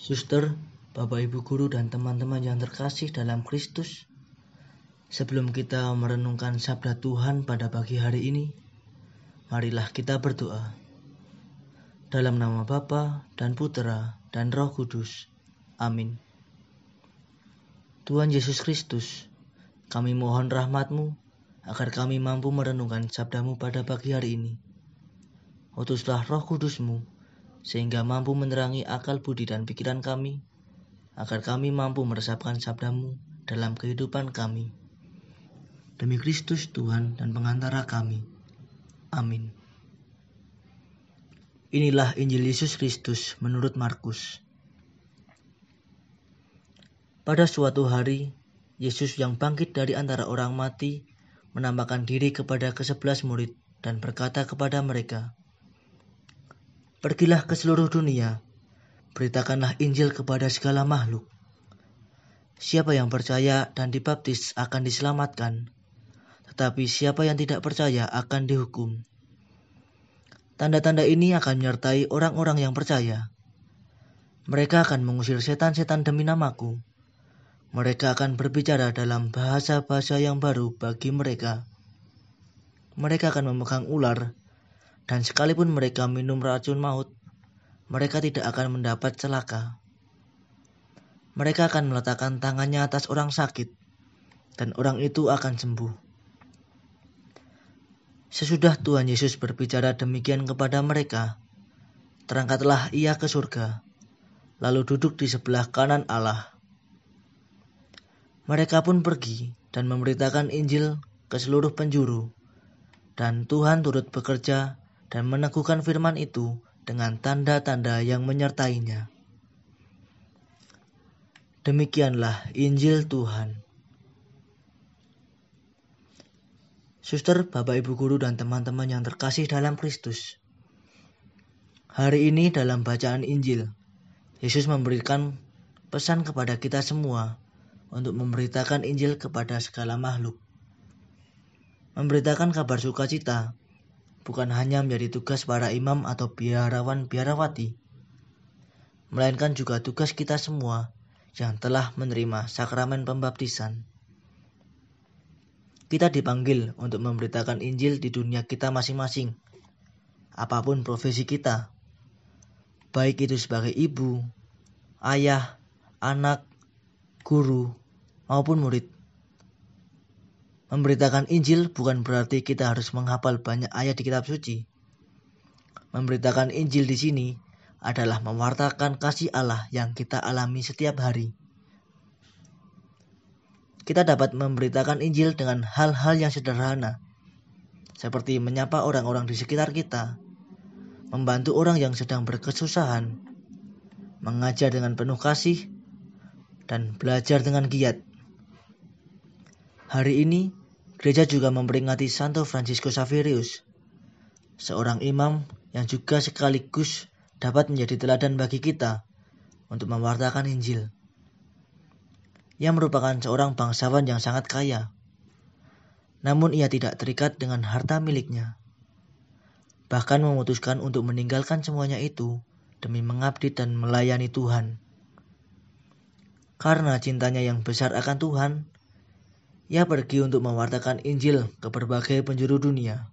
Suster, Bapak Ibu guru dan teman-teman yang terkasih dalam Kristus, sebelum kita merenungkan sabda Tuhan pada pagi hari ini, marilah kita berdoa. Dalam nama Bapa dan Putera dan Roh Kudus. Amin. Tuhan Yesus Kristus, kami mohon rahmat-Mu agar kami mampu merenungkan sabdamu pada pagi hari ini. Utuslah roh kudusmu sehingga mampu menerangi akal budi dan pikiran kami, agar kami mampu meresapkan sabdamu dalam kehidupan kami. Demi Kristus Tuhan dan pengantara kami. Amin. Inilah Injil Yesus Kristus menurut Markus. Pada suatu hari, Yesus yang bangkit dari antara orang mati menampakkan diri kepada kesebelas murid dan berkata kepada mereka, Pergilah ke seluruh dunia, beritakanlah Injil kepada segala makhluk. Siapa yang percaya dan dibaptis akan diselamatkan, tetapi siapa yang tidak percaya akan dihukum. Tanda-tanda ini akan menyertai orang-orang yang percaya. Mereka akan mengusir setan-setan demi namaku. Mereka akan berbicara dalam bahasa-bahasa yang baru bagi mereka. Mereka akan memegang ular dan sekalipun mereka minum racun maut, mereka tidak akan mendapat celaka. Mereka akan meletakkan tangannya atas orang sakit, dan orang itu akan sembuh. Sesudah Tuhan Yesus berbicara demikian kepada mereka, terangkatlah ia ke surga, lalu duduk di sebelah kanan Allah. Mereka pun pergi dan memberitakan Injil ke seluruh penjuru, dan Tuhan turut bekerja dan meneguhkan firman itu dengan tanda-tanda yang menyertainya. Demikianlah Injil Tuhan. Suster, Bapak Ibu guru dan teman-teman yang terkasih dalam Kristus. Hari ini dalam bacaan Injil, Yesus memberikan pesan kepada kita semua untuk memberitakan Injil kepada segala makhluk. Memberitakan kabar sukacita bukan hanya menjadi tugas para imam atau biarawan-biarawati, melainkan juga tugas kita semua yang telah menerima sakramen pembaptisan. Kita dipanggil untuk memberitakan Injil di dunia kita masing-masing, apa pun profesi kita, baik itu sebagai ibu, ayah, anak, guru, maupun murid. Memberitakan Injil bukan berarti kita harus menghafal banyak ayat di kitab suci. Memberitakan Injil di sini adalah mewartakan kasih Allah yang kita alami setiap hari. Kita dapat memberitakan Injil dengan hal-hal yang sederhana, seperti menyapa orang-orang di sekitar kita, membantu orang yang sedang berkesusahan, mengajar dengan penuh kasih, dan belajar dengan giat. Hari ini, Gereja juga memperingati Santo Francisco Xaverius, seorang imam yang juga sekaligus dapat menjadi teladan bagi kita untuk mewartakan Injil. Ia merupakan seorang bangsawan yang sangat kaya, namun ia tidak terikat dengan harta miliknya. Bahkan memutuskan untuk meninggalkan semuanya itu demi mengabdi dan melayani Tuhan. Karena cintanya yang besar akan Tuhan, ia pergi untuk mewartakan Injil ke berbagai penjuru dunia.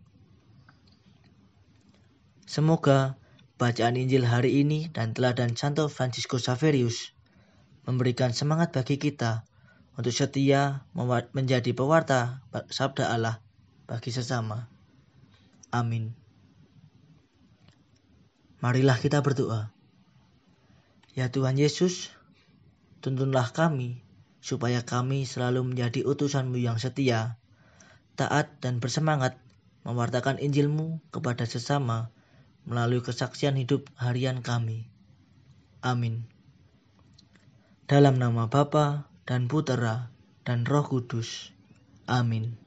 Semoga bacaan Injil hari ini dan teladan Santo Francisco Xaverius memberikan semangat bagi kita untuk setia menjadi pewarta sabda Allah bagi sesama. Amin. Marilah kita berdoa. Ya Tuhan Yesus, tuntunlah kami supaya kami selalu menjadi utusanmu yang setia, taat dan bersemangat mewartakan Injilmu kepada sesama melalui kesaksian hidup harian kami. Amin. Dalam nama Bapa dan Putera dan Roh Kudus. Amin.